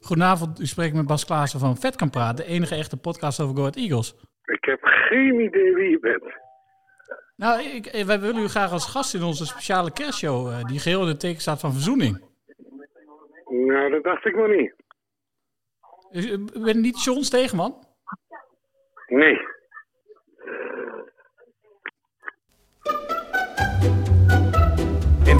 Goedenavond, u spreekt met Bas Klaassen van Vet kan praten, de enige echte podcast over Go Ahead Eagles. ik heb geen idee wie je bent. Nou, ik, eh, wij willen u graag als gast in onze speciale kerstshow, eh, die geheel in het teken staat van verzoening. Nou, dat dacht ik nog niet. U, u bent niet John Stegeman? Nee.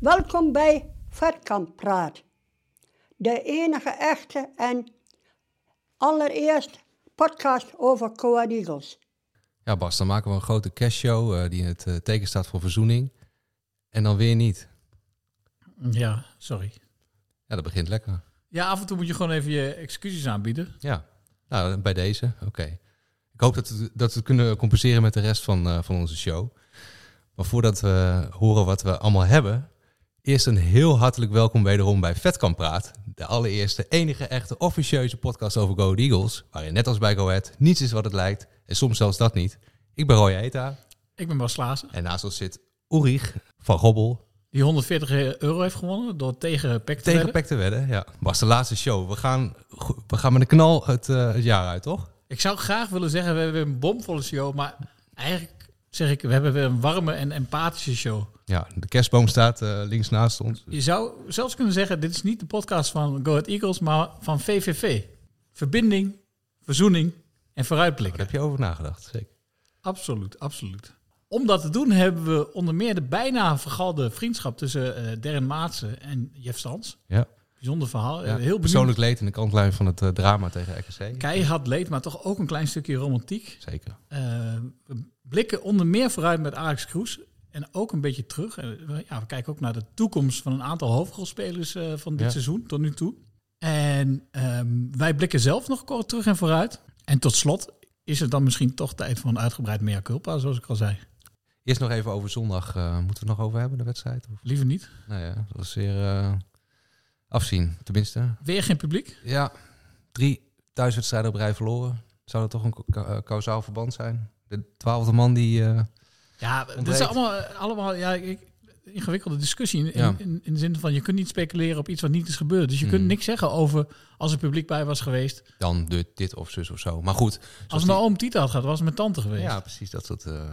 Welkom bij Vetkamp Praat. De enige echte en allereerst podcast over Coa Eagles. Ja, Bas, dan maken we een grote castshow uh, die in het eh, teken staat voor verzoening. En dan weer niet. Ja, sorry. Ja, dat begint lekker. Ja, af en toe moet je gewoon even je excuses aanbieden. Ja, nou, bij deze, oké. Ik hoop dat we, dat we het kunnen compenseren met de rest van, uh, van onze show. Maar voordat we horen wat we allemaal hebben, eerst een heel hartelijk welkom wederom bij Vetkamp Praat. De allereerste, enige echte officieuze podcast over Go Ahead Eagles. Waarin net als bij Go Ahead niets is wat het lijkt. En soms zelfs dat niet. Ik ben Roy Eta. Ik ben Bas Klaassen. En naast ons zit Ulrich van Gobbel. Die 140 euro heeft gewonnen door tegen Pek te Tegen wedden. Pek te wedden, ja. Was de laatste show. We gaan, we gaan met een knal het, uh, het jaar uit, toch? Ik zou graag willen zeggen, we hebben een bomvolle show. Maar eigenlijk zeg ik, we hebben weer een warme en empathische show. Ja, de kerstboom staat uh, links naast ons. Je zou zelfs kunnen zeggen, dit is niet de podcast van Go Ahead Eagles, maar van VVV. Verbinding, verzoening en vooruitblikken. Daar heb je over nagedacht, zeker. Absoluut, absoluut. Om dat te doen hebben we onder meer de bijna vergalde vriendschap tussen uh, Darren Maatsen en Jeff Stans. Ja. Bijzonder verhaal. Ja, Heel persoonlijk leed in de kantlijn van het uh, drama tegen RKC. Keihard leed, maar toch ook een klein stukje romantiek. Zeker. Uh, we blikken onder meer vooruit met Alex Kroes. En ook een beetje terug. Ja, we kijken ook naar de toekomst van een aantal hoofdrolspelers uh, van dit Ja. seizoen tot nu toe. En um, wij blikken zelf nog kort terug en vooruit. En tot slot is het dan misschien toch tijd voor een uitgebreid mea culpa, zoals ik al zei. Eerst nog even over zondag. Uh, moeten we het nog over hebben, de wedstrijd? Of? Liever niet. Nou ja, dat was weer uh, afzien, tenminste. Weer geen publiek? Ja, drie thuiswedstrijden op rij verloren. Zou dat toch een kausaal verband zijn? De twaalfde man die... Ja, dit is allemaal, allemaal ja, ik, ingewikkelde discussie. In, Ja. in, in de zin van je kunt niet speculeren op iets wat niet is gebeurd. Dus je Mm. kunt niks zeggen over als er publiek bij was geweest. dan de, dit of zus of zo. Maar goed. Als mijn oom Tita had gehad, was het mijn tante geweest. Ja, precies. Dat soort, uh,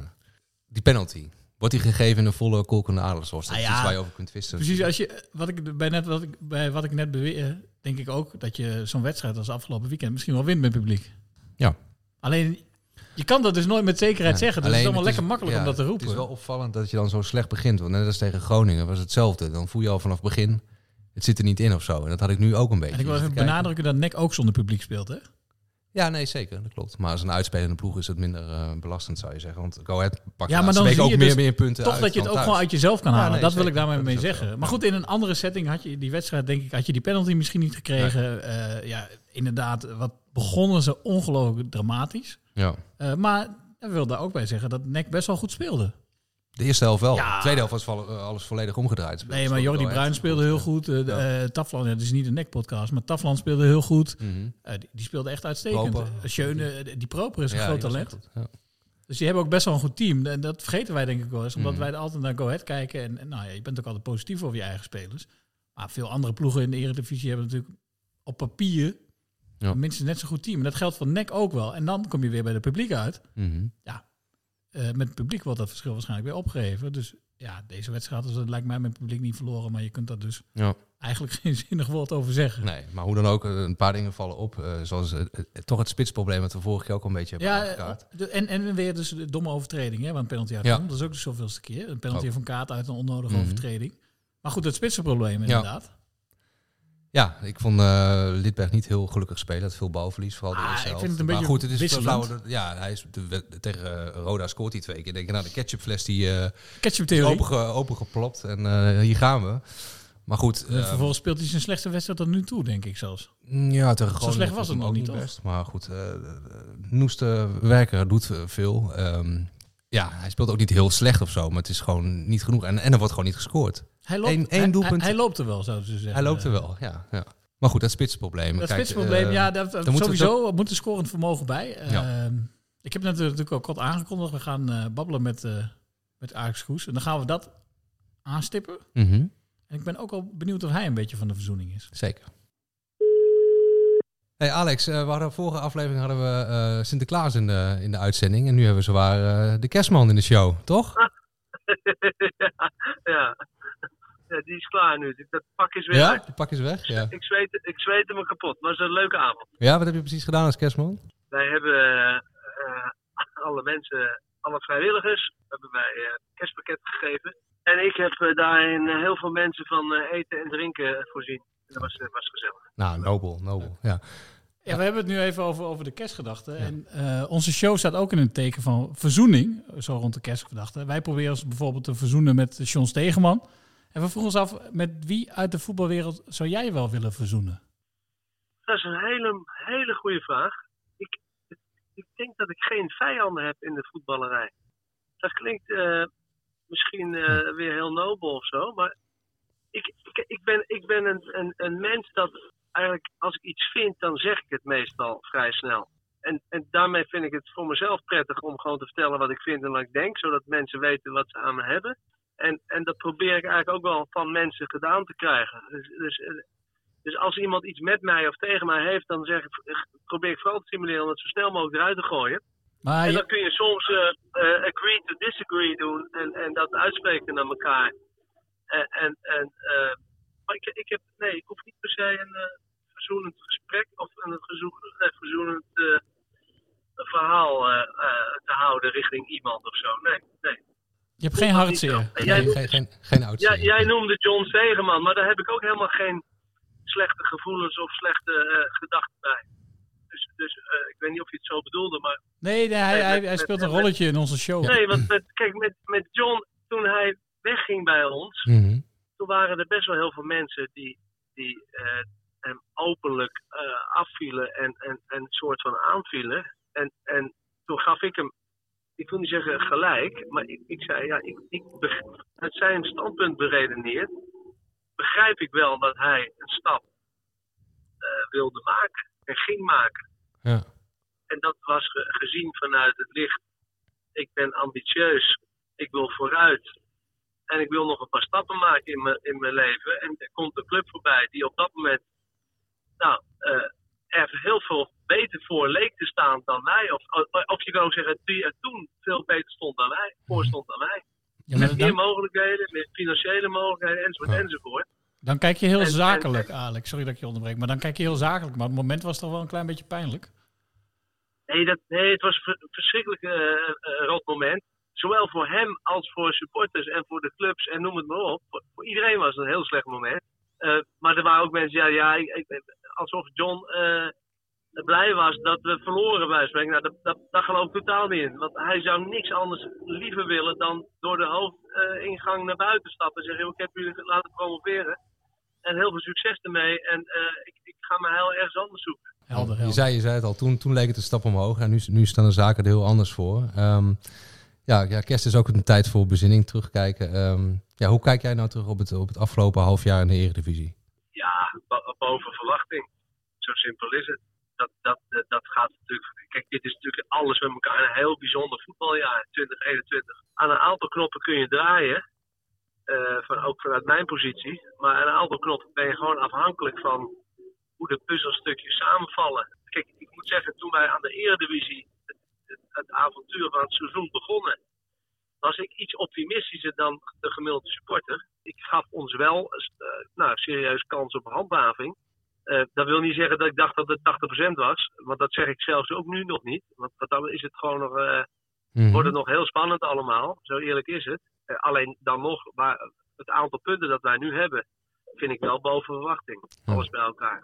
die penalty. Wordt die gegeven in een volle kolkende adelshorst? Dat Ah, is ja. iets waar je over kunt twisten. Precies, als je, wat ik, bij, net, wat ik, bij wat ik net beweer, denk ik ook dat je zo'n wedstrijd als afgelopen weekend misschien wel wint met publiek. Ja. Alleen, je kan dat dus nooit met zekerheid Ja, zeggen. Dus het is allemaal het lekker makkelijk ja, om dat te roepen. Het is wel opvallend dat je dan zo slecht begint. Want net als tegen Groningen was hetzelfde. Dan voel je al vanaf het begin, het zit er niet in of zo. En dat had ik nu ook een beetje. en ik wil even benadrukken dat NEC ook zonder publiek speelt, hè? Ja, nee, zeker. Dat klopt. Maar als een uitspelende ploeg is het minder uh, belastend, zou je zeggen. Want Go Ahead pakt Ja, maar dan zie ook je meer, dus meer punten Toch uit dat je het ook thuis. gewoon uit jezelf kan Ja, halen. nee, dat wil ik daarmee Dat mee ook zeggen. Maar goed, in een andere setting had je die wedstrijd, denk ik, had je die penalty misschien niet gekregen. Eh, ja, inderdaad, wat begonnen ze ongelooflijk dramatisch. Ja. Uh, maar ik wil daar ook bij zeggen dat NEC best wel goed speelde. De eerste helft wel. Ja. De tweede helft was uh, alles volledig omgedraaid. Nee, maar Jordi Bruin speelde heel goed. Uh, Ja. uh, Taflan, het is niet een NEC-podcast, maar Taflan speelde heel goed. Uh, die, die speelde echt uitstekend. Proper. Uh, Schöne, die Proper is een Ja, groot talent. Dus die hebben ook best wel een goed team. En dat vergeten wij denk ik wel eens. Omdat Mhm. wij altijd naar Go Ahead kijken. En, en nou ja, je bent ook altijd positief over je eigen spelers. Maar veel andere ploegen in de Eredivisie hebben natuurlijk op papier Ja. minstens net zo'n goed team. En dat geldt voor NEC ook wel. En dan kom je weer bij de publiek uit. Mhm. Uh, met het publiek wordt dat verschil waarschijnlijk weer opgegeven. Dus ja, deze wedstrijd is het lijkt mij met het publiek niet verloren. Maar je kunt daar dus Ja. eigenlijk geen zinnig woord over zeggen. Nee, maar hoe dan ook, eh, een paar dingen vallen op. eh, zoals eh, eh, toch het spitsprobleem dat we vorige keer ook al een beetje hebben Ja, aangekaart. en, en weer dus de domme overtreding, hè, een penalty uit Ja. Dat is ook de zoveelste keer. Een penalty Ook. van kaart uit een onnodige Mhm. overtreding. Maar goed, het spitsenprobleem inderdaad. Ja, ik vond eh Lidberg niet heel gelukkig spelen. Het veel balverlies, vooral de Ah, ik vind het een maar beetje goed, het is Ja, hij is de, tegen eh, Roda scoort hij twee keer. Denk je, nou, de ketchupfles die eh Ketchup-theorie. open, ge- opengeplopt en hier gaan we. maar goed. Ehm, vervolgens speelt hij zijn slechtste wedstrijd tot nu toe, denk ik zelfs. Ja, tegen Zo slecht was het nog ook niet, best. Maar goed, Noeste werker doet veel. Ehm, ja, hij speelt ook niet heel slecht of zo, maar het is gewoon niet genoeg. En, en er wordt gewoon niet gescoord. Hij loopt, Eén- één hij- doelpunt. Hij, hij loopt er wel, zouden ze zeggen. Hij loopt er wel, ja. ja. Maar goed, dat spitsprobleem. Dat Kijk, spitsprobleem, eh, ja, dat, we sowieso moet een scorend vermogen bij. Ja. Ehm, ik heb net natuurlijk ook kort aangekondigd. We gaan eh, babbelen met, eh met Ajax Goes. En dan gaan we dat aanstippen. Mhm, En ik ben ook al benieuwd of hij een beetje van de verzoening is. Zeker. Hey Alex, eh, we hadden vorige aflevering hadden we eh, Sinterklaas in de, in de uitzending. En nu hebben we zowaar eh, de kerstman in de show, toch? ja. Ja, die is klaar nu. Dat pak is weer Ja, die pak is weg. Ja. Ik zweet, ik zweet me kapot. Maar het was een leuke avond. ja, wat heb je precies gedaan als kerstman? Wij hebben eh, eh, alle mensen, alle vrijwilligers, hebben wij eh kerstpakket gegeven. En ik heb eh, daarin eh, heel veel mensen van eh, eten en drinken voorzien. Dat was, eh, was gezellig. Nou, nobel, nobel. Ja. Ja, we hebben het nu even over, over de kerstgedachte. En eh, onze show staat ook in een teken van verzoening, zo rond de kerstgedachte. Wij proberen ons bijvoorbeeld te verzoenen met John Stegeman. En we vroegen ons af, met wie uit de voetbalwereld zou jij wel willen verzoenen? Dat is een hele, hele goede vraag. Ik, ik denk dat ik geen vijanden heb in de voetballerij. Dat klinkt eh, misschien eh, weer heel nobel of zo, maar ik, ik, ik ben, ik ben een, een, een mens dat eigenlijk als ik iets vind, dan zeg ik het meestal vrij snel. En, en daarmee vind ik het voor mezelf prettig om gewoon te vertellen wat ik vind en wat ik denk, zodat mensen weten wat ze aan me hebben. En, en dat probeer ik eigenlijk ook wel van mensen gedaan te krijgen. Dus, dus, dus als iemand iets met mij of tegen mij heeft, dan zeg ik, probeer ik vooral te stimuleren om het zo snel mogelijk eruit te gooien. Maar en je- dan kun je soms eh, eh, agree to disagree doen en, en dat uitspreken naar elkaar. En, en, en, eh, maar ik, ik heb, nee, ik hoef niet per se een verzoenend gesprek of een verzoenend verhaal te houden richting iemand of zo. Nee. Je hebt geen hartzeer. Jij, Nee, geen, geen, geen ja, oudste. jij noemde John Stegeman, maar daar heb ik ook helemaal geen slechte gevoelens of slechte eh, gedachten bij. Dus, dus eh, ik weet niet of je het zo bedoelde, maar Nee, nee hij, hij, hij met- speelt een met- rolletje in onze show. Nee, want met, kijk, met, met John, toen hij wegging bij ons, Mhm. toen waren er best wel heel veel mensen die, die eh, hem openlijk afvielen en, en, en een soort van aanvielen. En, en toen gaf ik hem, ik wil niet zeggen gelijk, maar ik, ik zei, ja, ik, ik, uit zijn standpunt beredeneerd, begrijp ik wel dat hij een stap eh, wilde maken en ging maken. Ja. En dat was ge- gezien vanuit het licht. Ik ben ambitieus. Ik wil vooruit. En ik wil nog een paar stappen maken in mijn, in mijn leven. En er komt een club voorbij die op dat moment. Nou, eh, er heel veel beter voor leek te staan dan wij. Of, of, je kan ook zeggen, die er toen veel beter stond dan wij. Voor stond dan wij. Ja, Met meer dan, mogelijkheden, meer financiële mogelijkheden, enzovoort, enzovoort. dan kijk je heel En- en- zakelijk, Alex. Sorry dat ik je onderbreek, maar dan kijk je heel zakelijk. Maar het moment was toch wel een klein beetje pijnlijk. Nee, dat, nee het was een verschrikkelijk eh, rot moment. Zowel voor hem als voor supporters en voor de clubs en noem het maar op. Voor, voor iedereen was het een heel slecht moment. Maar er waren ook mensen, ja, ja ik, ik- alsof John eh, blij was dat we verloren bij spreken. Nou, dat, dat, dat geloof ik totaal niet in. Want hij zou niks anders liever willen dan door de hoofdingang naar buiten stappen. En zeggen, "Joh, ik heb jullie laten promoveren. En heel veel succes ermee. En eh, ik, ik ga me heel ergens anders zoeken. Helder, Je helder. zei, je zei het al, toen, toen leek het een stap omhoog en nu, nu staan de zaken er heel anders voor. Ehm, ja, ja, kerst is ook een tijd voor bezinning, terugkijken. Ehm, ja, hoe kijk jij nou terug op het, op het afgelopen half jaar in de Eredivisie? Boven verwachting. Zo simpel is het. Dat, dat, dat, dat gaat natuurlijk. Kijk, dit is natuurlijk alles met elkaar een heel bijzonder voetbaljaar 2021. Aan een aantal knoppen kun je draaien. eh, van, ook vanuit mijn positie. Maar aan een aantal knoppen ben je gewoon afhankelijk van hoe de puzzelstukjes samenvallen. Kijk, ik moet zeggen, toen wij aan de Eredivisie het, het, avontuur van het seizoen begonnen, was ik iets optimistischer dan de gemiddelde supporter. Ik gaf ons wel eh, nou, serieus kans op handhaving. Eh, dat wil niet zeggen dat ik dacht dat het 80% was. Want dat zeg ik zelfs ook nu nog niet. Want, dan is het gewoon nog, eh, Mhm. wordt het nog heel spannend allemaal. Zo eerlijk is het. Eh, alleen dan nog, maar het aantal punten dat wij nu hebben, vind ik wel boven verwachting. Alles bij elkaar.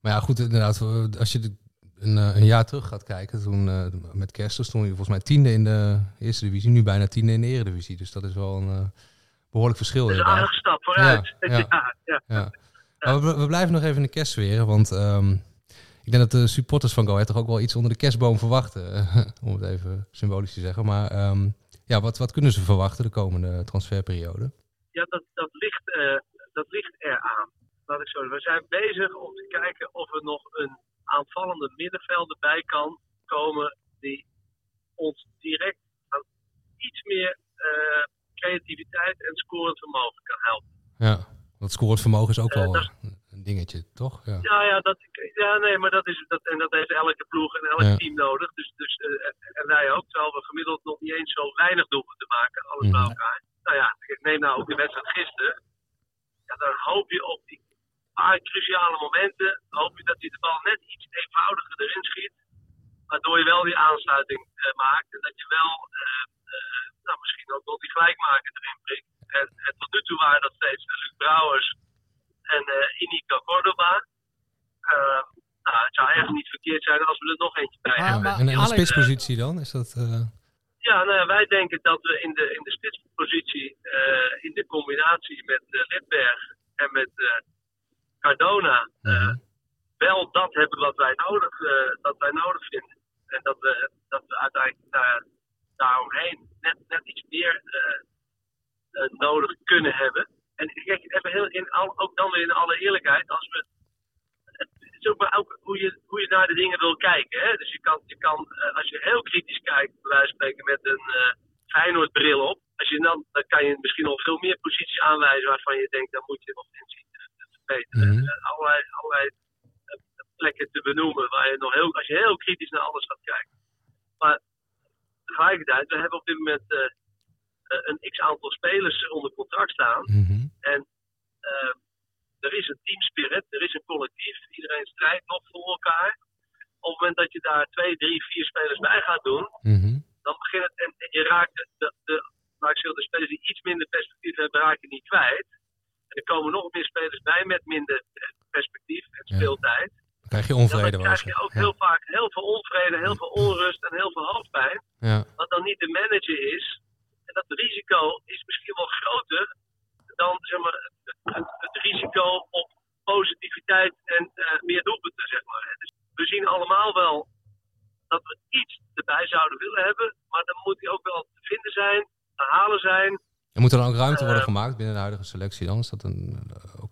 Maar ja, goed, inderdaad, als je een, een jaar terug gaat kijken, toen met kerst stond je volgens mij tiende in de eerste divisie, nu bijna tiende in de eredivisie. Dus dat is wel een behoorlijk verschil Dat is een aardige stap vooruit. Ja, Ja. Maar we, we blijven nog even in de kerstsfeer, want ehm, ik denk dat de supporters van Go Ahead toch ook wel iets onder de kerstboom verwachten, om het even symbolisch te zeggen. Maar ehm, ja, wat, wat kunnen ze verwachten de komende transferperiode? Ja, dat, dat, ligt, eh, dat ligt eraan. Laat ik zo. We zijn bezig om te kijken of er nog een aanvallende middenvelder bij kan komen die ons direct aan iets meer eh, creativiteit en scorend vermogen kan helpen. Ja, dat scorend vermogen is ook Eh, wel dat- een dingetje, toch? Ja. Ja, ja, dat, ja nee, maar dat, is, dat, en dat heeft elke ploeg en elk Ja. team nodig. Dus, dus, eh, en wij ook, terwijl we gemiddeld nog niet eens zo weinig doelpunten maken, alles bij Mhm. elkaar. Nou ja, ik neem nou ook de wedstrijd gisteren. Ja, dan hoop je op die paar cruciale momenten, hoop je dat hij de bal net iets eenvoudiger erin schiet. Waardoor je wel die aansluiting eh, maakt en dat je wel nou, misschien ook wel die gelijkmaker erin prikt. En, en tot nu toe waren dat steeds Luc Brouwers en eh Inigo Cordoba. Eh, nou, het zou echt niet verkeerd zijn als we er nog eentje bij hebben. En, en de spitspositie dan? Is dat... eh, Ja, nou wij denken dat we in de, in de spitspositie, eh, in de combinatie met eh, Lidberg en met eh, Cardona, eh, mhm. wel dat hebben wat wij nodig, eh, dat wij nodig vinden. En dat we, dat we uiteindelijk daar, daaromheen net, net iets meer eh, eh, nodig kunnen hebben. En kijk, even heel in al, ook dan weer in alle eerlijkheid, als we. Het is ook maar ook hoe je, hoe je naar de dingen wil kijken. Hè? Dus je kan, je kan eh, als je heel kritisch kijkt, spreken met een eh Feyenoord bril op, als je dan, dan kan je misschien nog veel meer posities aanwijzen waarvan je denkt, dan moet je nog inzien te, te verbeteren. Mhm. Allerlei, allerlei plekken te benoemen waar je nog heel, als je heel kritisch naar alles gaat kijken. Maar we hebben op dit moment eh, eh, een x aantal spelers onder contract staan. Mhm. En eh, er is een team spirit, er is een collectief. Iedereen strijdt nog voor elkaar. Op het moment dat je daar twee, drie, vier spelers bij gaat doen, Mhm. dan begint het. En, en je raakt de, de, ik zeggen, de spelers die iets minder perspectief hebben, raak je niet kwijt. En er komen nog meer spelers bij met minder eh, perspectief en Ja. Dan krijg je onvrede dan krijg je ook heel vaak heel veel onvrede, heel veel onrust en heel veel hoofdpijn. Ja. Wat dan niet de manager is. En dat risico is misschien wel groter dan zeg maar, het, het, het risico op positiviteit en eh, meer doelpunten. Zeg maar. Dus we zien allemaal wel dat we iets erbij zouden willen hebben. Maar dan moet die ook wel te vinden zijn, te halen zijn. En moet er dan ook ruimte worden Eh, gemaakt binnen de huidige selectie dan? Is dat een,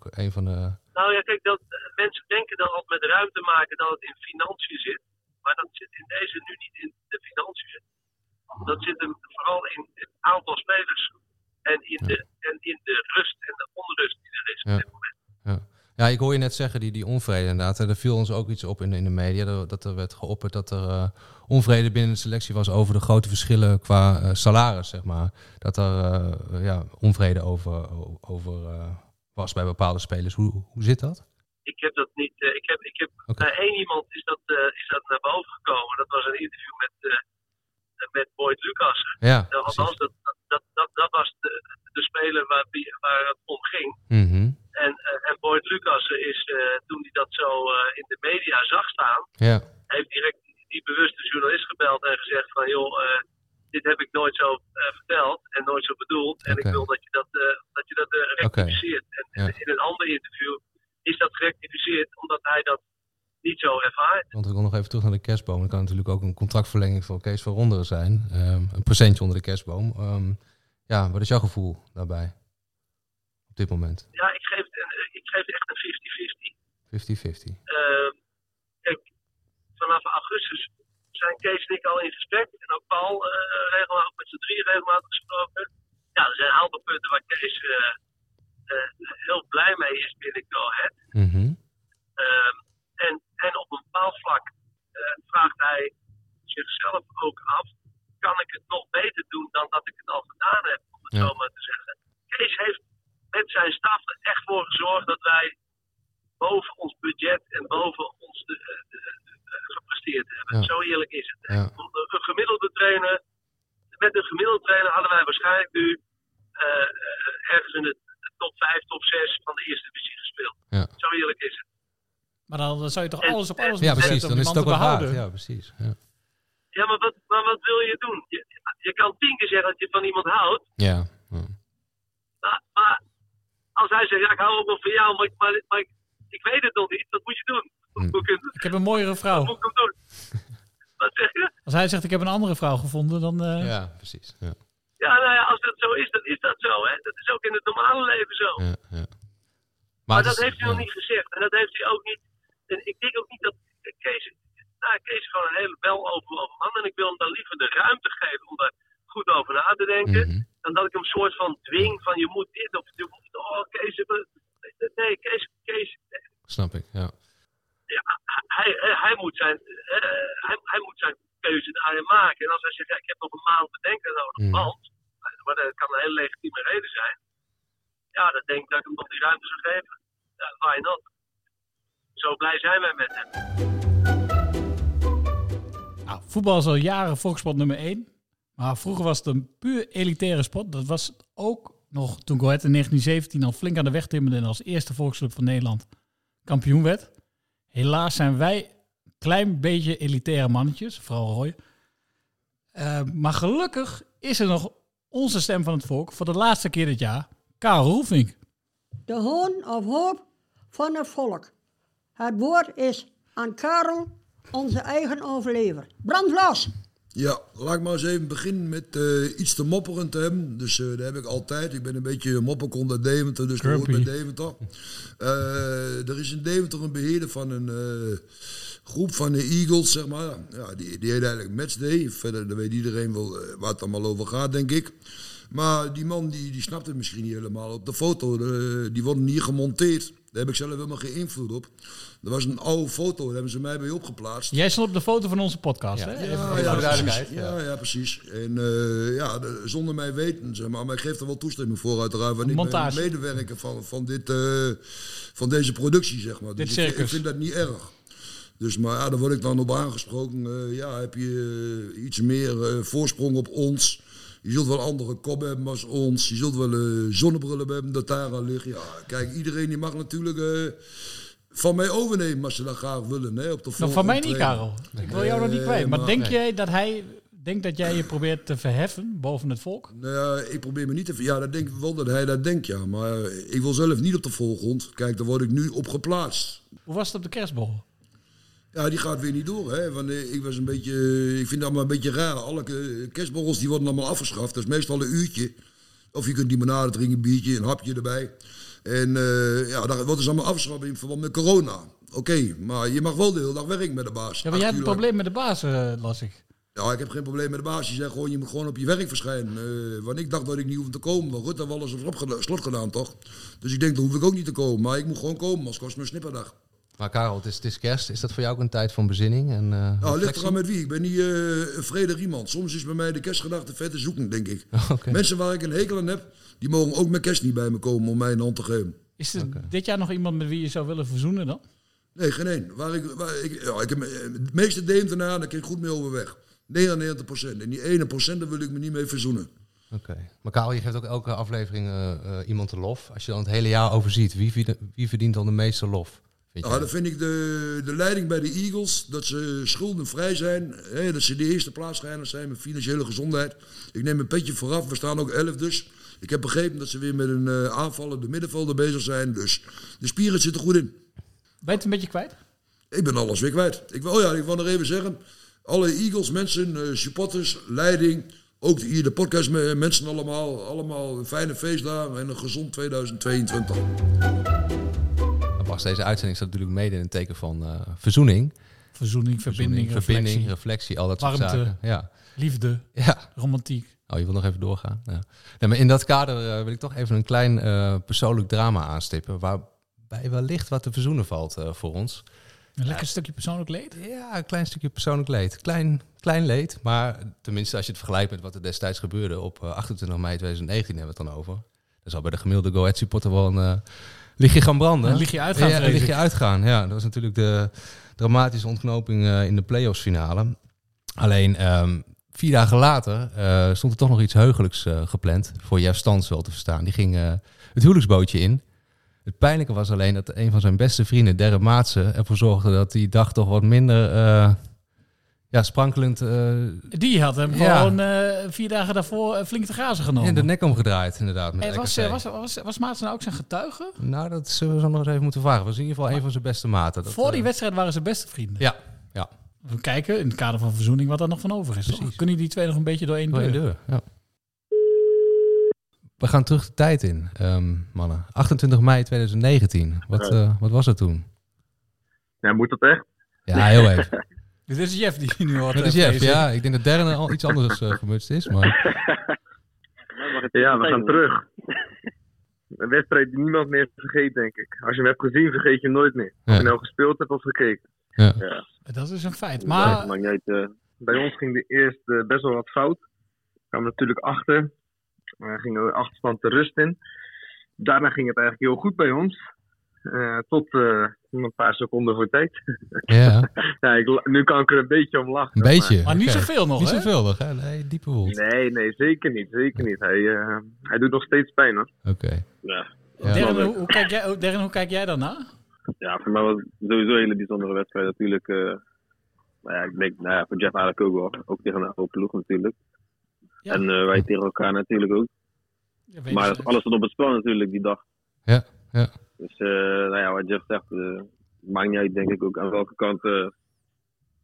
ook een van de... Nou ja, kijk, dat, eh, mensen denken dan altijd met ruimte maken dat het in financiën zit. Maar dat zit in deze nu niet in de financiën. Dat zit hem vooral in het aantal spelers. En in, de, en in de rust en de onrust die er is Ja. op dit moment. Ja, ik hoor je net zeggen, die, die onvrede inderdaad. En Er viel ons ook iets op in, in de media. Dat- er werd geopperd dat er eh, onvrede binnen de selectie was over de grote verschillen qua eh, salaris, zeg maar. Dat er ja, onvrede over, over was bij bepaalde spelers. Hoe, hoe zit dat? Ik heb dat niet. eh, ik heb, ik heb bij één iemand is dat, eh, is dat naar boven gekomen. Dat was een interview met, eh, met Boyd Lucassen. Ja, althans, dat, dat, dat, dat, was de, de speler waar, waar het om ging. Mhm. En, eh, en Boyd Lucassen is, eh, toen hij dat zo eh, in de media zag staan, Ja, heeft direct die bewuste journalist gebeld en gezegd van joh, eh, dit heb ik nooit zo eh, verteld en nooit zo bedoeld. En ik wil dat je dat, eh, dat, je dat eh, rectificeert. En Ja. in een ander interview is dat gerectificeerd omdat hij dat niet zo ervaart. want ik wil nog even terug naar de kerstboom. Er kan natuurlijk ook een contractverlenging voor Kees van Ronderen zijn. Ehm, een presentje onder de kerstboom. Ehm, ja, wat is jouw gevoel daarbij? Op dit moment? Ja, ik geef, ik geef echt een 50-50. 50-50. Ehm, kijk, vanaf augustus zijn Kees en ik al in gesprek. En ook Paul eh regelmatig, met z'n drie regelmatig gesproken. Ja, er zijn een aantal punten waar Kees eh, eh, heel blij mee is binnen Go Ahead. Ehm, en, en op een bepaald vlak vraagt hij zichzelf ook af: kan ik het nog beter doen dan dat ik het al gedaan heb? Om het Ja. zo maar te zeggen. Kees heeft met zijn staf er echt voor gezorgd dat wij boven ons budget en boven ons de- de- gepresteerd hebben. Ja. Zo eerlijk is het. Ja. Een gemiddelde trainer, met een gemiddelde trainer hadden wij waarschijnlijk nu eh, eh, ergens in de top 5, top 6 van de eerste divisie gespeeld. Ja. Zo eerlijk is het. Maar dan, zou je toch En- alles op alles Ja, moeten precies. zetten Dan om is het ook behouden. Ja, precies. Ja. Ja, maar wat, maar wat wil je doen? Je, je kan tien keer zeggen dat je van iemand houdt. Ja. ja. Maar, maar als hij zegt, ja, ik hou ook wel van jou, maar, ik- maar, maar ik, ik weet het nog niet, wat moet je doen? Kun- Ik heb een mooiere vrouw. moet ik hem doen? Wat zeg je? Als hij zegt, ik heb een andere vrouw gevonden, dan... eh, Ja, precies. Ja. Ja, nou ja, als dat zo is, dan is dat zo. Hè? Dat is ook in het normale leven zo. Ja, ja. Maar, dat is- heeft hij ja. nog niet gezegd. En dat heeft hij ook niet. En ik denk ook niet dat Kees. Nou, Kees is gewoon een hele weloverwogen man. En ik wil hem dan liever de ruimte geven om daar goed over na te denken. Mhm. Dan dat ik hem soort van dwing van je moet dit of je moet. Oh, Kees. Nee, Kees. Kees Snap ik, ja. Ja, hij, hij, moet zijn, eh, hij, hij moet zijn keuze daarin maken. En als hij zegt, ja, ik heb nog een maand bedenken nodig, Mhm. want, maar dat kan een hele legitieme reden zijn. Ja, dan denk ik dat ik hem nog die ruimte zou geven. Ja, why not? Zo blij zijn wij met hem. Nou, voetbal is al jaren volkssport nummer 1. Maar vroeger was het een puur elitaire sport. Dat was het ook nog toen Go Ahead in 1917 al flink aan de weg timmerde en als eerste volksclub van Nederland kampioen werd. Helaas zijn wij een klein beetje elitaire mannetjes, vooral Roy. Eh, maar gelukkig is er nog onze stem van het volk voor de laatste keer dit jaar, Karel Roelvink. De hoon of hoop van het volk. Het woord is aan Karel, onze eigen overlever. Brand los! Ja, laat ik maar eens even beginnen met eh, iets te mopperend te hebben. Dus eh, dat heb ik altijd. Ik ben een beetje uit Deventer, dus dat bij. Deventer. Eh, er is in Deventer een beheerder van een groep van de Eagles, zeg maar. Ja, die, die heet eigenlijk Matchday. Verder dan weet iedereen wel waar het allemaal over gaat, denk ik. Maar die man die, die snapt het misschien niet helemaal. Op de foto, die worden hier gemonteerd. Daar heb ik zelf helemaal geen invloed op. Dat was een oude foto, daar hebben ze mij bij opgeplaatst. Jij stond op de foto van onze podcast, Ja. hè? Ja, Even- ja, duidelijkheid, Precies. ja. Ja, ja, precies. En eh, ja, de- zonder mij weten, zeg maar. Maar ik geef er wel toestemming voor, uiteraard. Want ik ben medewerker van, van, dit, eh, van deze productie, zeg maar. Dit Dus ik, vind- ik circus. vind dat niet erg. Dus, maar ja, daar word ik dan op aangesproken. eh, ja, heb je iets meer voorsprong op ons? Je zult wel andere kop hebben als ons. Je zult wel eh, zonnebrillen hebben dat daar aan ligt. Ja, kijk, iedereen die mag natuurlijk eh, van mij overnemen als ze dat graag willen. Hè, op de Nou, van mij niet, Karel. Ik wil jou nog niet kwijt. Maar maar- denk jij dat hij denkt dat jij je probeert te verheffen boven het volk? Nou ja, ik probeer me niet te... Ja, dat denk ik wel dat hij dat denkt, ja. Maar ik wil zelf niet op de voorgrond. Kijk, daar word ik nu op geplaatst. Hoe was het op de kerstbol? Ja, die gaat weer niet door, hè. Want eh, ik was een beetje... Ik vind het allemaal een beetje raar. Alle eh, kerstborrels die worden allemaal afgeschaft. Dat is meestal een uurtje. Of je kunt limonade drinken, een biertje, een hapje erbij. En eh, ja, dat wordt dus allemaal afgeschaft in verband met corona. Oké, maar je mag wel de hele dag werken met de baas. Ja, maar jij hebt een probleem met de baas, eh, las ik. Ja, ik heb geen probleem met de baas. Die zegt gewoon, je moet gewoon op je werk verschijnen. Eh, want ik dacht dat ik niet hoefde te komen. Maar Rutte heeft alles op slot- slot gedaan, toch? Dus ik denk, dan hoef ik ook niet te komen. Maar ik moet gewoon komen, anders kost een snipperdag. Maar Karel, het is, het is kerst. Is dat voor jou ook een tijd van bezinning? En, eh Nou, ligt eraan met wie. Ik ben niet eh, een vredig iemand. Soms is bij mij de kerstgedachte vette zoeken, denk ik. Mensen waar ik een hekel aan heb, die mogen ook met kerst niet bij me komen om mij een hand te geven. Is er dit jaar nog iemand met wie je zou willen verzoenen dan? Nee, geen één. Waar ik, waar ik, ja, ik heb, eh, de meeste Deemtenaren, daar kan ik goed mee overweg. 99 procent. En die ene procent, daar wil ik me niet mee verzoenen. Oké. Maar Karel, je geeft ook elke aflevering iemand de lof. Als je dan het hele jaar overziet, wie, wie verdient dan de meeste lof? Vind Ja, dan vind ik de, de leiding bij de Eagles, dat ze schuldenvrij zijn. Hè, dat ze de eerste plaatsrijners zijn met financiële gezondheid. Ik neem een petje vooraf, we staan ook elf dus. Ik heb begrepen dat ze weer met een eh aanvallende middenvelder bezig zijn. Dus de spieren zitten goed in. Ben je het een beetje kwijt? Ik ben alles weer kwijt. Ik wil, oh ja, ik wil nog even zeggen. Alle Eagles mensen, eh, supporters, leiding. Ook hier de podcast me- mensen allemaal. Allemaal een fijne feestdagen en een gezond 2022. Deze uitzending staat natuurlijk mede in het teken van eh, verzoening. Verzoening, verbinding, verbinding, reflectie, reflectie, al dat soort zaken. Ja. liefde, ja. romantiek. Oh, je wil nog even doorgaan? Ja. Nee, maar in dat kader eh, wil ik toch even een klein eh, persoonlijk drama aanstippen. Waarbij wellicht wat te verzoenen valt voor ons. Een lekker stukje persoonlijk leed. Ja, een klein stukje persoonlijk leed. Klein, klein leed, maar tenminste als je het vergelijkt met wat er destijds gebeurde op eh, 28 mei 2019 hebben we het dan over. Dan zal bij de gemiddelde Go Ahead supporter wel een eh, lichtje gaan branden. Een lichtje uitgaan, Ja, lichtje ik. uitgaan. Ja, dat was natuurlijk de dramatische ontknoping eh, in de playoffs finale. Alleen ehm, vier dagen later eh, stond er toch nog iets heugelijks eh, gepland. Voor Jeff Stans wel te verstaan. Die ging het huwelijksbootje in. Het pijnlijke was alleen dat een van zijn beste vrienden, Derre Maatsen, ervoor zorgde dat die dag toch wat minder, Ja, sprankelend eh, Die had hem Ja. gewoon eh, vier dagen daarvoor eh, flink te grazen genomen. in de nek omgedraaid, inderdaad. Met En was, was, was, was Maarten nou ook zijn getuige? Nou, dat zullen we zo nog eens even moeten vragen. was in ieder geval een van zijn beste maten. Dat, Voor die wedstrijd waren ze beste vrienden. Ja, ja. We kijken in het kader van verzoening wat er nog van over is. Kunnen die twee nog een beetje door één Door deur? één deur, ja. We gaan terug de tijd in, ehm, mannen. 28 mei 2019. Wat, eh, wat was het toen? Ja, moet dat echt? Ja, heel even. Dit is Jeff die je nu hoort. Dat is Jeff, ja. Ik denk dat Darren al iets anders eh gemutst is, maar... Ja, we gaan terug. Een wedstrijd die niemand meer vergeet, denk ik. Als je hem hebt gezien, vergeet je hem nooit meer. Of Ja. je nou gespeeld hebt of gekeken. Ja. Dat is een feit. Ja, Maar niet eh. Bij ons ging de eerst eh, best wel wat fout. We kwamen natuurlijk achter. We gingen we achterstand de rust in. Daarna ging het eigenlijk heel goed bij ons. Eh, tot eh, een paar seconden voor tijd. Ja, ja, ik, nu kan ik er een beetje om lachen. een beetje. Maar niet zoveel nog, Niet hè? zoveel nog, hè? Nee, diepe wond. Nee, nee, zeker niet. Zeker niet. Hij, eh, hij doet nog steeds pijn hoor. Oké. Ja. Ja. Darren, hoe, hoe kijk jij, oh, Darren, hoe kijk jij daarna? Ja, voor mij was het sowieso een hele bijzondere wedstrijd. Natuurlijk, eh nou ja, ik denk, nou ja, voor Jeff eigenlijk ook wel. Ook tegen een oude ploeg natuurlijk. Ja. En eh, wij tegen elkaar natuurlijk ook. Ja, weet maar het- alles stond op het spel natuurlijk die dag. Ja, ja. Dus eh, nou ja, wat Jeff zegt, eh, maakt niet uit denk ik ook aan welke kant, eh,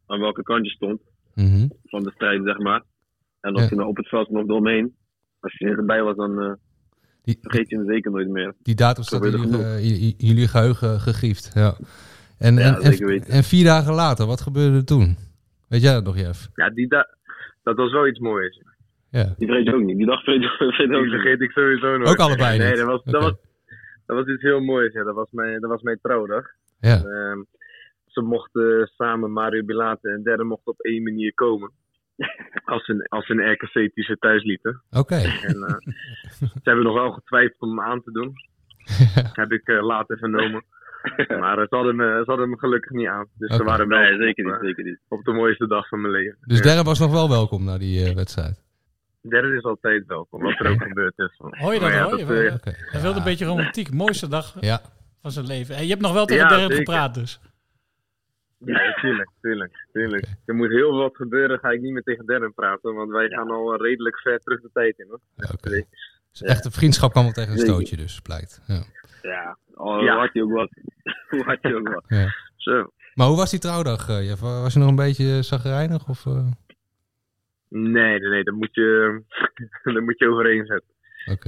aan welke kant je stond. Mhm. Van de strijd, zeg maar. En of Ja. je nou op het veld nog doorheen. Als je erbij was, dan eh, Die, vergeet je hem zeker nooit meer. die datum staat in jullie, jullie geheugen gegriefd. Ja. En, Ja, en, en, vier dagen later, wat gebeurde er toen? Weet jij dat nog, Jeff? Ja, die da dat was wel iets moois. Ja. Die vergeet je ook niet. Die dag vergeet je vergeet je ook Die niet. vergeet ik sowieso nooit. Ook allebei Nee, niet? dat was, dat, was, dat was iets heel moois. Ja. Dat, was mijn, dat was mijn trouwdag. Ja. Ehm, ze mochten samen Mario Bilate en derde mochten op één manier komen. Als een, als een RKC die ze thuis lieten. Oké. En, eh, ze hebben nog wel getwijfeld om hem aan te doen. Heb ik eh, later vernomen. Maar eh, ze hadden, me, ze hadden me gelukkig niet aan. Dus ze waren wel Nee, zeker op, niet, eh, zeker niet. op de mooiste dag van mijn leven. Dus Ja. Darren was nog wel welkom naar die eh, wedstrijd. Derde is altijd welkom, wat er ook gebeurd is. Hoor je dat, ja, hoor je? dat, eh. Hij wilde een beetje romantiek. Mooiste dag Ja. van zijn leven. En je hebt nog wel tegen Ja, gepraat dus. Ja, tuurlijk, tuurlijk, tuurlijk. Er moet heel wat gebeuren, ga ik niet meer tegen Darren praten, want wij gaan al redelijk ver terug de tijd in. Hoor. Oké. Dus echt, de vriendschap kwam wel tegen een stootje dus, blijkt. Ja. Ja, oh, Ja. hoe had hij ook wat. hoe had hij ook wat. Ja. Zo. Maar hoe was die trouwdag, eh, Jeff? Was je nog een beetje zagrijnig? Of, eh? Nee, nee, nee, daar moet je, daar moet je overheen zetten.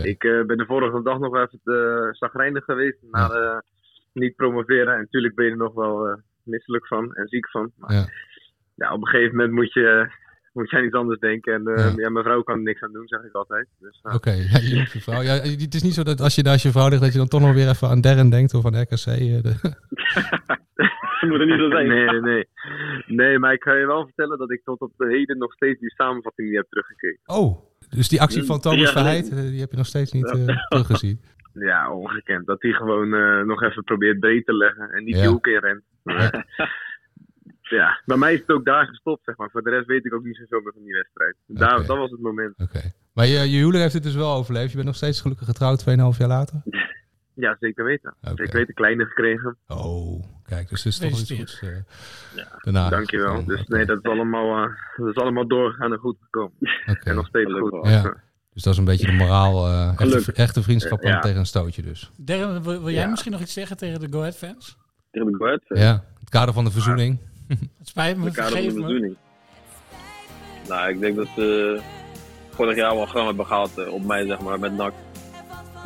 Ik eh, ben de vorige dag nog even uh, zagrijnig geweest, na eh, niet promoveren. En natuurlijk ben je er nog wel misselijk van en ziek van. Maar Ja. ja, op een gegeven moment moet je, moet je aan iets anders denken. En Ja. ja. mijn vrouw kan er niks aan doen, zeg ik altijd. Dus, Oké, ja, je vrouw. Ja, het is niet zo dat als je naast je vrouw ligt, dat je dan toch nog weer even aan Darren denkt of aan RKC. de- Dat moet er niet zo zijn. Nee, nee, nee. Nee, maar ik kan je wel vertellen dat ik tot op de heden nog steeds die samenvatting niet heb teruggekeken. Oh, dus die actie van Thomas Ja, Verheid, eh, die heb je nog steeds niet eh, teruggezien. Ja, ongekend. Dat hij gewoon eh, nog even probeert breed te leggen en niet Ja. die hoek in rent. ja, bij mij is het ook daar gestopt, zeg maar. Voor de rest weet ik ook niet zoveel meer van die wedstrijd. Daar. Dat was het moment. Oké. Maar je, je huwelijk heeft het dus wel overleefd. Je bent nog steeds gelukkig getrouwd, 2,5 jaar later. Ja, zeker weten. Oké. Zeker weten, kleine gekregen. Oh, kijk, dus is toch iets Gefeliciteerd. goeds eh daarna. Dankjewel. gekomen. Dus nee, dat is allemaal, eh, dat is allemaal doorgegaan en goed gekomen. Oké. En nog steeds Gelukkig goed. Ja. Dus dat is een beetje de moraal. eh echte, vriendschap Ja. tegen een stootje dus. Darren, wil, wil jij Ja. misschien nog iets zeggen tegen de Go Ahead fans? Tegen de guard. Ja, het kader van de verzoening. Het spijt me, de kader van de me. verzoening. Nou, ik denk dat ze vorig jaar wel gram hebben gehaald eh, op mij, zeg maar, met NAC.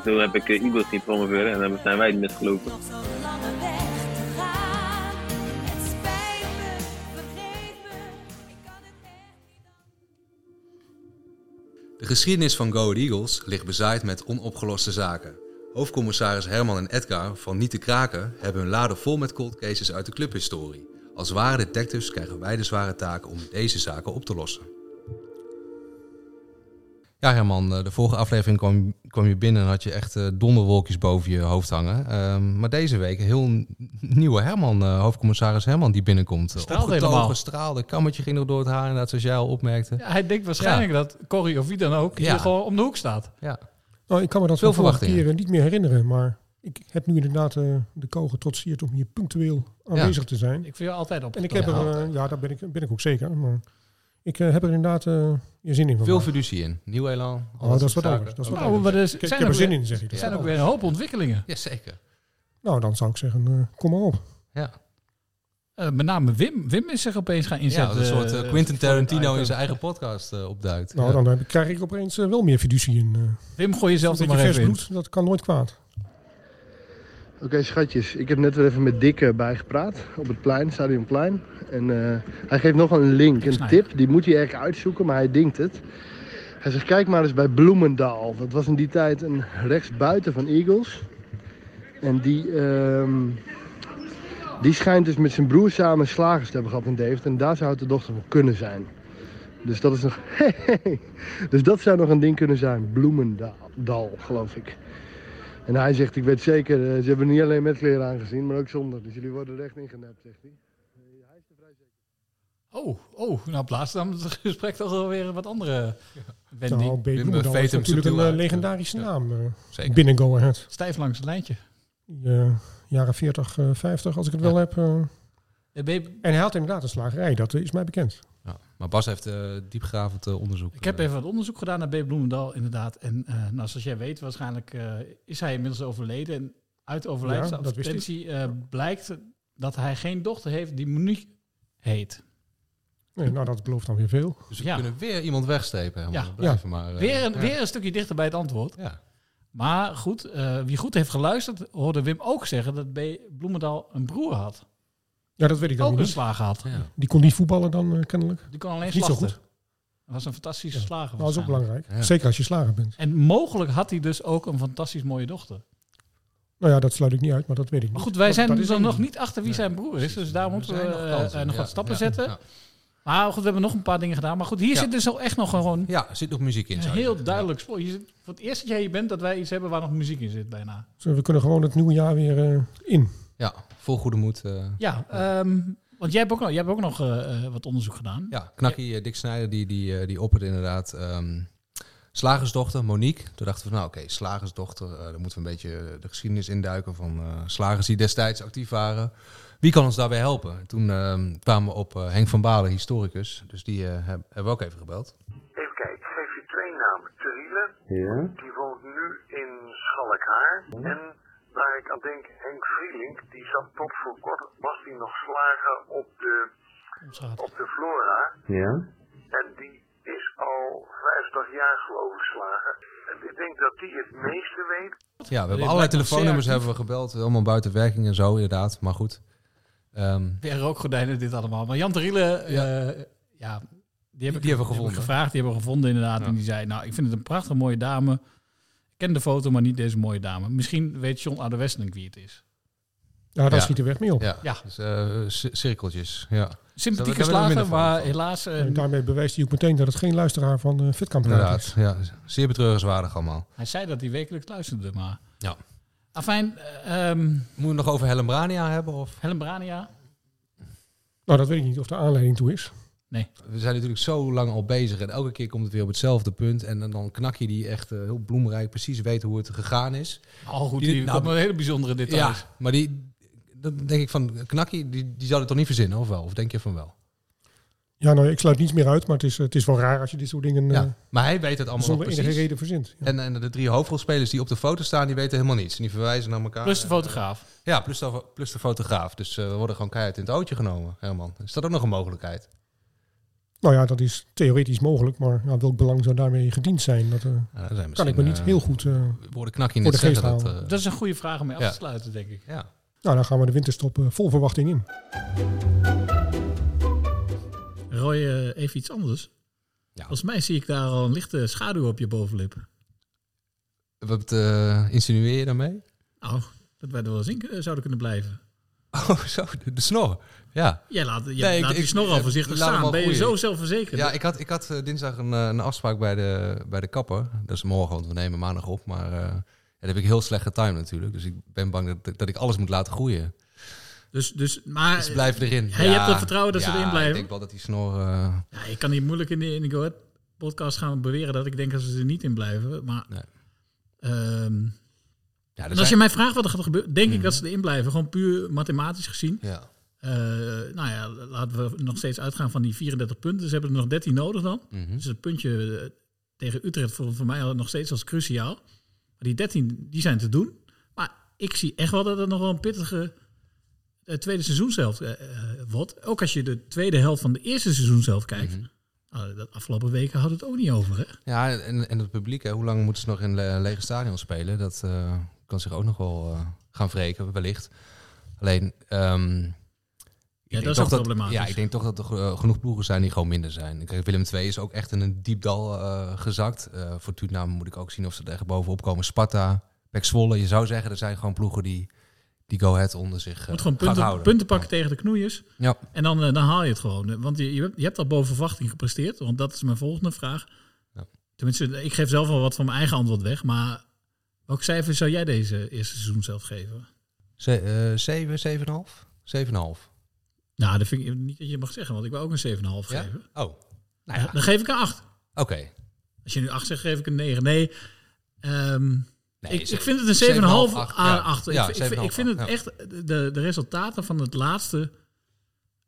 Toen heb ik eh, Eagles niet promoveren en dan zijn wij het misgelopen. De geschiedenis van Go Eagles ligt bezaaid met onopgeloste zaken. Hoofdcommissaris Herman en Edgar van Niet te Kraken hebben hun laden vol met cold cases uit de clubhistorie. Als ware detectives krijgen wij de zware taak om deze zaken op te lossen. Ja Herman, eh, de vorige aflevering kwam, kwam je binnen en had je echt eh, donderwolkjes boven je hoofd hangen. Ehm, maar deze week een heel nieuwe Herman, eh, hoofdcommissaris Herman die binnenkomt. Straalde helemaal. straalde, kammetje ging nog door het haar inderdaad zoals jij al opmerkte. Ja, hij denkt waarschijnlijk dat Corrie of wie dan ook Ja. hier gewoon om de hoek staat. Ja. Nou, ik kan me dat Veel vorige niet meer herinneren, maar ik heb nu inderdaad de kou getrotseerd om hier punctueel aanwezig te zijn. Ik vind je altijd op. En ik heb er, ja, daar ben ik, ben ik ook zeker. Maar ik eh, heb er inderdaad eh je zin in. Veel vandaag. fiducie in. Nieuw elan. Oh, dat is wat anders. Dat is wat Nou, anders. maar er Ik- heb ook er zin weer- in, zeg ik. Er zijn ook weer een hoop ontwikkelingen. Jazeker. Nou, dan zou ik zeggen, eh, kom maar op. Ja. Eh, met name Wim. Wim is zich opeens gaan Ja, inzetten. dat een soort Quentin Tarantino in zijn eigen podcast eh, opduikt. Nou, Ja. dan krijg ik opeens wel meer fiducie in. eh. Wim, gooi jezelf er maar even vers in. bloed, dat kan nooit kwaad. Oké, schatjes. Ik heb net weer even met Dick eh, bijgepraat op het plein, Stadionplein. En eh, hij geeft nog een link, een tip. Die moet hij erg uitzoeken, maar hij denkt het. Hij zegt, kijk maar eens bij Bloemendaal. Dat was in die tijd een rechtsbuiten van Eagles. En die, ehm, die schijnt dus met zijn broer samen slagers te hebben gehad in Deventer. En daar zou het de dochter van kunnen zijn. Dus dat is nog... dus dat zou nog een ding kunnen zijn. Bloemendaal, geloof ik. En hij zegt, ik weet zeker, eh, ze hebben niet alleen met kleren aangezien, maar ook zonder. Dus jullie worden er echt ingenept, zegt hij. Oh, oh, nou plaatst dan het gesprek toch wel weer een wat andere wending. Nou. Bloemendaal is natuurlijk een eh, legendarische naam. eh, Zeker. binnen Go Ahead. Stijf langs het lijntje. Eh, jaren 40, eh, 50, als ik het wel heb. eh. Eh, En hij had inderdaad een slagerij, dat eh, is mij bekend. Ja, maar Bas heeft eh diepgravend eh, onderzoek. Ik heb even wat onderzoek gedaan naar B. Bloemendaal, inderdaad. En eh, nou, zoals jij weet, waarschijnlijk eh, is hij inmiddels overleden. En uit Ja, overlijdensadvertentie eh, blijkt dat hij geen dochter heeft die Monique heet. Nee, nou, dat belooft dan weer veel. Dus we Ja. kunnen weer iemand wegstrepen. Helemaal. Ja. Blijven maar, eh, weer, een, ja. weer een stukje dichter bij het antwoord. Ja. Maar goed, eh, wie goed heeft geluisterd, hoorde Wim ook zeggen dat B. Bloemendaal een broer had. Ja, dat weet ik dan Ook een slager had. Die kon niet voetballen dan eh, kennelijk. Die kon alleen Niet zo slachten. goed. Dat was een fantastische slager. Nou, dat is ook belangrijk. Zeker als je slager bent. En mogelijk had hij dus ook een fantastisch mooie dochter. Nou ja, dat sluit ik niet uit, maar dat weet ik niet. Maar goed, wij Dat- zijn er één nog niet achter wie zijn broer is. Dus daar moeten we nog eh, eh, nog wat stappen zetten. Maar goed, we hebben nog een paar dingen gedaan. Maar goed, hier Ja. zit dus ook echt nog gewoon Ja, er zit nog muziek in. heel zeggen. duidelijk spoor. Zit- voor het eerst dat jij hier bent, dat wij iets hebben waar nog muziek in zit bijna. Dus we kunnen gewoon het nieuwe jaar weer eh, in. Ja, vol goede moed. eh. Ja, ehm, want jij hebt ook nog, jij hebt ook nog eh, eh, wat onderzoek gedaan. Ja, Knakkie, Dick Snijder, die, die, eh, die opperde inderdaad ehm, slagersdochter, Monique. Toen dachten we, nou oké, slagersdochter, dan moeten we een beetje de geschiedenis induiken van eh, slagers die destijds actief waren. Wie kan ons daarbij helpen? Toen ehm, kwamen we op Henk van Balen, historicus. Dus die eh, heb- hebben we ook even gebeld. Even kijken, ik geef je twee namen. Teriele, Ja. die woont nu in Schalkhaar. En ik aan denk, Henk Vrielink, die zat tot voor kort, was die nog slager op de, op de Flora. Ja. En die is al 50 jaar geloof ik slager. En ik denk dat die het meeste weet. Ja, we hebben allerlei telefoonnummers hebben we gebeld. Allemaal buiten werking en zo, inderdaad. Maar goed. Ehm, Weer rookgordijnen, dit allemaal. Maar Jan Teriele, ja. ja, die, heb ik, die hebben we gevonden. gevraagd. Die hebben we gevonden inderdaad. En die zei, nou, ik vind het een prachtig mooie dame. Ik ken de foto, maar niet deze mooie dame. Misschien weet John Oude Westling wie het is. Ja, daar Ja. schiet de weg mee op. ja, Ja. Dus, eh, cirkeltjes. Ja. Sympathieke van. maar helaas... eh, En daarmee bewijst hij ook meteen dat het geen luisteraar van uh, Fitkamp is. Inderdaad, ja. Zeer betreurenswaardig allemaal. hij zei dat hij wekelijks luisterde, maar... Ja. Afijn, eh, ehm Moeten we het nog over Helen Brania hebben? Of? Helen Brania. Nou, dat weet ik niet of de aanleiding toe is. Nee. We zijn natuurlijk zo lang al bezig en elke keer komt het weer op hetzelfde punt. En dan- knak je die echt eh, heel bloemrijk precies weet hoe het gegaan is. Al goed, die, nou, komt met hele bijzondere details. Ja, maar die, dan denk ik van, knakkie, die, die zou het toch niet verzinnen, of wel? Of denk je van wel? Ja, nou, ik sluit niets meer uit, maar het is, het is wel raar als je dit soort dingen Ja, eh, maar hij weet het allemaal nog zonder precies. enige reden verzint. Ja. En, en de drie hoofdrolspelers die op de foto staan, die weten helemaal niets. En die verwijzen naar elkaar. Plus de fotograaf. Ja, plus de, plus de fotograaf. Dus eh, we worden gewoon keihard in het ootje genomen, Herman. Is dat ook nog een mogelijkheid? Nou ja, dat is theoretisch mogelijk, maar ja, welk belang zou daarmee gediend zijn? Dat eh, Ja, daar zijn kan ik me niet eh, heel goed uh, woorden knakje voor net de geest. Dat, eh, Dat is een goede vraag om mee af te sluiten, denk ik. ja. Nou, dan gaan we de winterstop eh, vol verwachting in. Roy, eh, even iets anders. Ja. Volgens mij zie ik daar al een lichte schaduw op je bovenlip. Wat eh, insinueer je daarmee? Nou, dat wij er wel eens in eh, zouden kunnen blijven. Oh, zo, de, snor. Ja. Jij laat, je Nee, laat die ik- snor al voorzichtig staan. Ben je zo zelfverzekerd? Ja, ik had, ik had eh, dinsdag een, eh, een afspraak bij de, bij de kapper. Dat is morgen, want we nemen maandag op. Maar eh, ja, dat heb ik heel slecht getimed natuurlijk. Dus ik ben bang dat, dat ik alles moet laten groeien. Dus, dus, maar Dus blijf erin. Hij hebt er vertrouwen dat ze ja, erin blijven? ik denk wel dat die snor... Ja, ik kan hier moeilijk in de, in de podcast gaan beweren dat ik denk dat ze er niet in blijven. Maar Nee. Ehm, en als je mij vraagt wat er gaat gebeuren, denk ik dat ze erin blijven. Gewoon puur mathematisch gezien. Ja. Eh, nou ja, laten we nog steeds uitgaan van die 34 punten. Ze hebben er nog 13 nodig dan. Mhm. Dus het puntje eh, tegen Utrecht voor, voor mij nog steeds als cruciaal. Maar die 13, die zijn te doen. Maar ik zie echt wel dat het nog wel een pittige eh, tweede seizoenshelft eh, eh, wordt. Ook als je de tweede helft van de eerste seizoenshelft kijkt. Mhm. Nou, de afgelopen weken had het ook niet over, hè? Ja, en, en het publiek, hè, hoe lang moeten ze nog in le- lege stadion spelen? Dat kan zich ook nog wel eh, gaan wreken, wellicht. Alleen, ehm, denk dat is ook problematisch. Ja, ik denk toch dat er genoeg ploegen zijn die gewoon minder zijn. Kijk, Willem II is ook echt in een diep dal eh, gezakt. Eh Fortuna moet ik ook zien of ze er echt bovenop komen. Sparta, Pek Zwolle. Je zou zeggen, er zijn gewoon ploegen die, die Go Ahead onder zich Je moet gewoon punten, houden. punten pakken tegen de knoeiers. Ja. En dan, dan haal je het gewoon. Want je, je, hebt, al boven verwachting gepresteerd. Want dat is mijn volgende vraag. Tenminste, ik geef zelf wel wat van mijn eigen antwoord weg. Maar welk cijfer zou jij deze eerste seizoen zelf geven? Ze, eh, 7, 7,5? 7,5. Nou, dat vind ik niet dat je mag zeggen. Want ik wil ook een 7,5 Ja? geven. Oh. Nou ja. Dan geef ik een 8. Oké. Als je nu 8 zegt, geef ik een 9. Nee, Nee, ik, ik vind het een 7,5 7,5, à ja. 8. Ja, ik, ik, ik vind het 7,5, ja. echt, de, de resultaten van het laatste,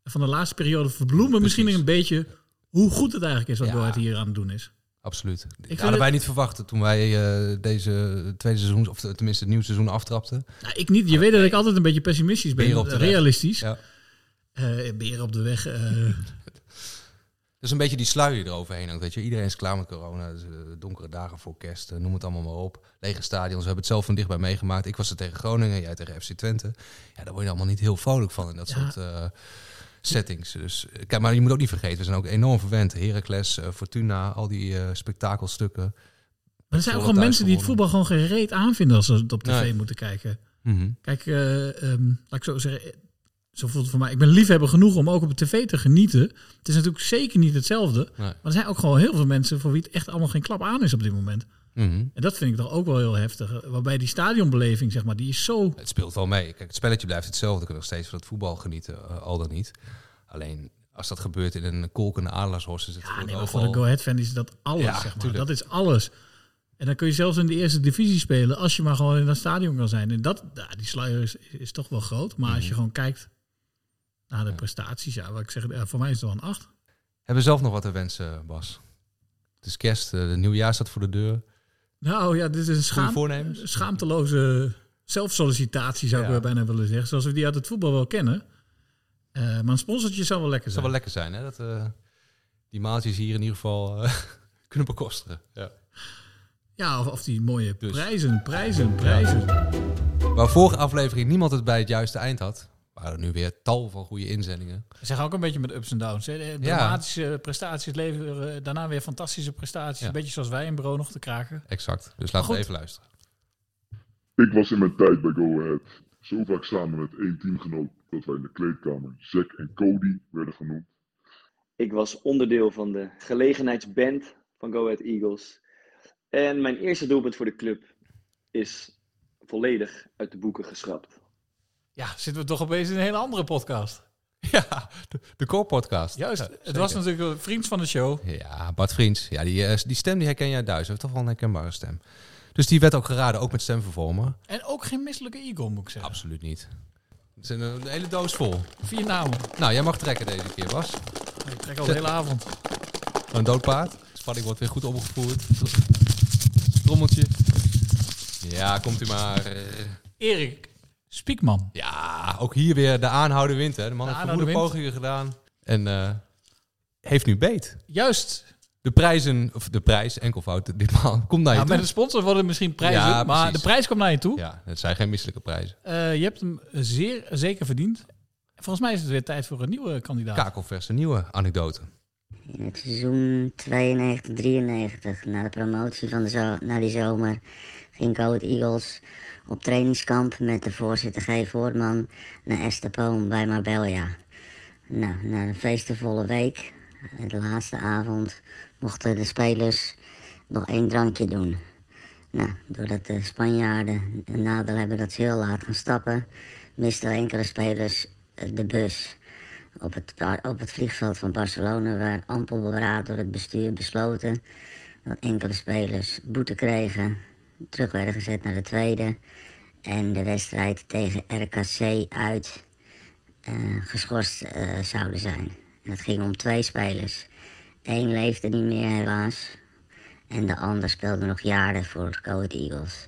van de laatste periode verbloemen misschien een beetje hoe goed het eigenlijk is wat Ja. Ahead hier aan het doen is. Absoluut. Dat hadden wij het- niet verwacht toen wij eh, deze tweede seizoen, of tenminste het nieuwe seizoen aftrapten. Nou, ik niet. Je weet dat ik altijd een beetje pessimistisch ben. Op de realistisch. Ja. Beren op de weg. eh, Dus een beetje die sluier eroverheen ook, weet je. Iedereen is klaar met corona, dus, donkere dagen voor kerst, noem het allemaal maar op. Lege stadions, we hebben het zelf van dichtbij meegemaakt. Ik was er tegen Groningen, jij tegen FC Twente. Ja, daar word je allemaal niet heel vrolijk van in dat Ja. soort settings. Dus, eh, kijk, maar je moet ook niet vergeten, we zijn ook enorm verwend. Heracles, eh, Fortuna, al die eh, spektakelstukken. maar er zijn ook gewoon mensen die het voetbal gewoon gereed aanvinden als ze het op tv Nee. moeten kijken. Mhm. Kijk, eh, ehm, laat ik zo zeggen, zo voelt het voor mij. Ik ben liefhebber genoeg om ook op de tv te genieten. Het is natuurlijk zeker niet hetzelfde. Nee. Maar er zijn ook gewoon heel veel mensen voor wie het echt allemaal geen klap aan is op dit moment. Mhm. En dat vind ik toch ook wel heel heftig. Waarbij die stadionbeleving, zeg maar, die is zo... Het speelt wel mee. Kijk, het spelletje blijft hetzelfde. We kunnen nog steeds van het voetbal genieten, eh, al dan niet. Alleen, als dat gebeurt in een kolkende Adelaarshorst, is het gewoon Nee, maar voor de Go Ahead fan is dat alles, Ja, zeg maar. tuurlijk. Dat is alles. En dan kun je zelfs in de eerste divisie spelen als je maar gewoon in dat stadion kan zijn. En dat, ja, die sluier is, is toch wel groot. Maar Mhm. als je gewoon kijkt naar de prestaties, ja, wat ik zeg, ja, voor mij is het wel een 8. Hebben we zelf nog wat te wensen, Bas? Het is kerst, eh, de nieuwjaar staat voor de deur. Nou ja, dit is een schaam, schaamteloze zelfsollicitatie, zou ik Ja. bijna willen zeggen. Zoals we die uit het voetbal wel kennen. Eh, maar een sponsortje zou wel lekker Het zou zijn. wel lekker zijn, hè? Dat eh, die maaltjes hier in ieder geval eh, kunnen bekostigen. Ja. Ja, of, of die mooie Dus. prijzen, prijzen, prijzen. Waar vorige aflevering niemand het bij het juiste eind had, waren nu weer tal van goede inzendingen. Zeggen ook een beetje met ups en downs. Hè. De Dramatische prestaties leveren daarna weer fantastische prestaties. Ja. Een beetje zoals wij in bureau nog te kraken. Exact. Dus laten we even luisteren. Ik was in mijn tijd bij Go Ahead zo vaak samen met één teamgenoot dat wij in de kleedkamer Zack en Cody werden genoemd. Ik was onderdeel van de gelegenheidsband van Go Ahead Eagles. En mijn eerste doelpunt voor de club is volledig uit de boeken geschrapt. Ja, zitten we toch opeens in een hele andere podcast. Ja, de, de Core Podcast. Juist, Ja, het zeker. was natuurlijk een vriend van de show. Ja, Bart Vriends. Ja, die, eh, die stem die herken jij thuis. Hij heeft toch wel een herkenbare stem. Dus die werd ook geraden, ook met stemvervormer. En ook geen misselijke eagle, moet ik zeggen. Absoluut niet. Het is een, hele doos vol. Vier namen. Nou, jij mag trekken deze keer, Bas. Ik trek al de hele avond. Een doodpaard. Spanning wordt weer goed opgevoerd. Trommeltje. Ja, komt u maar. Erik Spiekman. Ja, ook hier weer de aanhouden wint. Hè. De man De heeft wint. pogingen gedaan. En eh, heeft nu beet. Juist. De prijzen, of de prijs, enkelvoud ditmaal, komt naar je Ja, toe. met een sponsor worden misschien prijzen, Ja, maar precies. de prijs komt naar je toe. Ja, het zijn geen misselijke prijzen. Eh, je hebt hem zeer zeker verdiend. Volgens mij is het weer tijd voor een nieuwe kandidaat. Kakelvers, een nieuwe anekdote. In het seizoen 92-93, na de promotie van de zo naar die zomer, ging Code Eagles op trainingskamp met de voorzitter G. Voortman naar Estepone bij Marbella. Nou, na een feestenvolle week, de laatste avond, mochten de spelers nog één drankje doen. Nou, doordat de Spanjaarden een nadeel hebben dat ze heel laat gaan stappen, misten enkele spelers de bus. Op het, op het vliegveld van Barcelona werd ampel beraad door het bestuur besloten dat enkele spelers boete kregen, terug werden gezet naar de tweede en de wedstrijd tegen RKC uit eh, geschorst eh, zouden zijn. En het ging om twee spelers. Eén leefde niet meer helaas en de ander speelde nog jaren voor Ahead Eagles.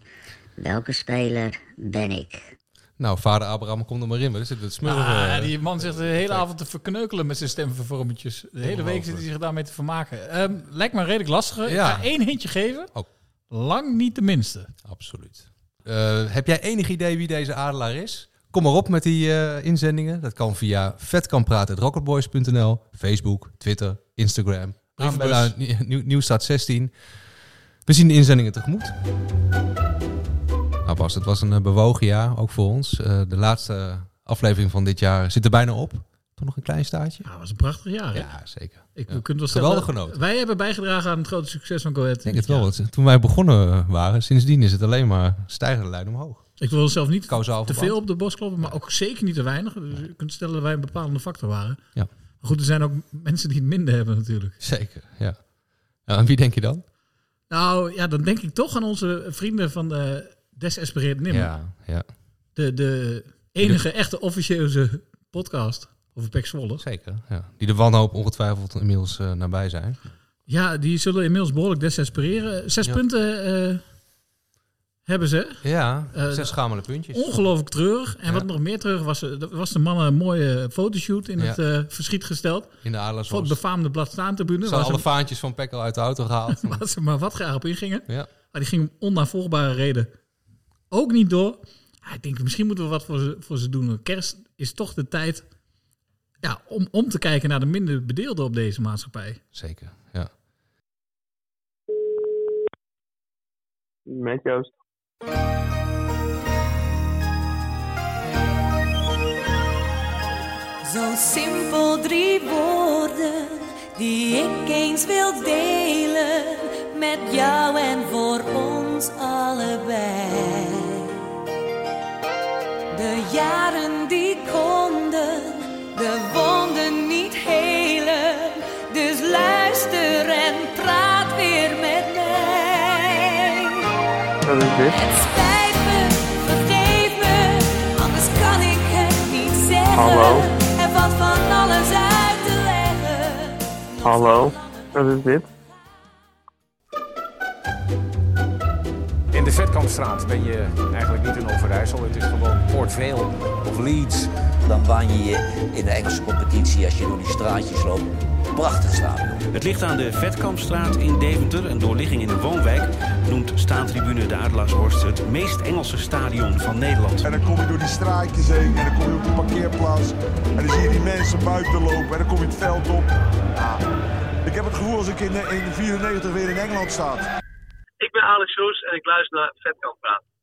Welke speler ben ik? Nou, vader Abraham, kom er maar in. Maar zit het smurren. Ah, eh, die man zit de hele avond te verkneukelen met zijn stemvervormertjes. De hele week zit hij zich daarmee te vermaken. Ehm, lijkt me redelijk lastig. Ik ga één hintje geven. Oh. Lang niet de minste. Absoluut. Eh, heb jij enig idee wie deze adelaar is? Kom maar op met die eh, inzendingen. Dat kan via vetkanpraten.rocketboys.nl, Facebook, Twitter, Instagram. Aanbellen aan Nieuw- Nieuw- Nieuwstart 16. We zien de inzendingen tegemoet. Nou Bas, het was een eh, bewogen jaar, ook voor ons. De laatste aflevering van dit jaar zit er bijna op. Toch nog een klein staartje? Ja, het was een prachtig jaar. hè? Ja, zeker. Ik, Ja. we kunnen wel Geweldig genoten. Wij hebben bijgedragen aan het grote succes van Ahead. Ik denk het wel. want Toen wij begonnen waren, sindsdien is het alleen maar stijgende lijn omhoog. Ik wil zelf niet Kausaal te veel op de bos kloppen, maar ook zeker niet te weinig. Dus je kunt stellen dat wij een bepalende factor waren. Ja. Maar goed, er zijn ook mensen die het minder hebben natuurlijk. Zeker, ja. en wie denk je dan? Nou ja, dan denk ik toch aan onze vrienden van de Desespereerd Nimmer. Ja, ja. De, de enige echte officieuze podcast over Pek Zwolle. Zeker, ja. Die de wanhoop ongetwijfeld inmiddels eh, nabij zijn. Ja, die zullen inmiddels behoorlijk desespereren. Zes Ja. punten eh, hebben ze. Ja, Eh, zes schamele puntjes. Ongelooflijk treurig. En Ja. wat nog meer treurig was, was de mannen een mooie fotoshoot in Ja. het verschiet gesteld. In de Voor Adelaarsworst. het befaamde Bladstaantribune. Ze alle vaantjes van Pekkel uit de auto gehaald. waar ze maar wat graag op ingingen. Ja. Maar die ging om onnavolgbare reden ook niet door. Ik denk, misschien moeten we wat voor ze, voor ze doen. Kerst is toch de tijd ja, om, om te kijken naar de minder bedeelden op deze maatschappij. Zeker, ja. Met Joost. Zo simpel drie woorden die ik eens wil delen met jou en voor ons allebei. De jaren dit? Het spijt me, vergeef me, anders kan ik het niet zeggen. Hallo? Er valt van alles uit te leggen. Hallo? Wat is dit? In de Vetkampstraat ben je eigenlijk niet in Overijssel. Het is gewoon Port Vale of Leeds. Dan baan je je in de Engelse competitie als je door die straatjes loopt. Prachtig stadion. Het ligt aan de Vetkampstraat in Deventer. Een doorligging in een woonwijk noemt staantribune de Adelaarshorst het meest Engelse stadion van Nederland. En dan kom je door die straatjes heen en dan kom je op de parkeerplaats. En dan zie je die mensen buiten lopen en dan kom je het veld op. Ja, ik heb het gevoel als ik in, in 94 weer in Engeland sta. Ik ben Alex Soes en ik luister naar Vetkamp Praat.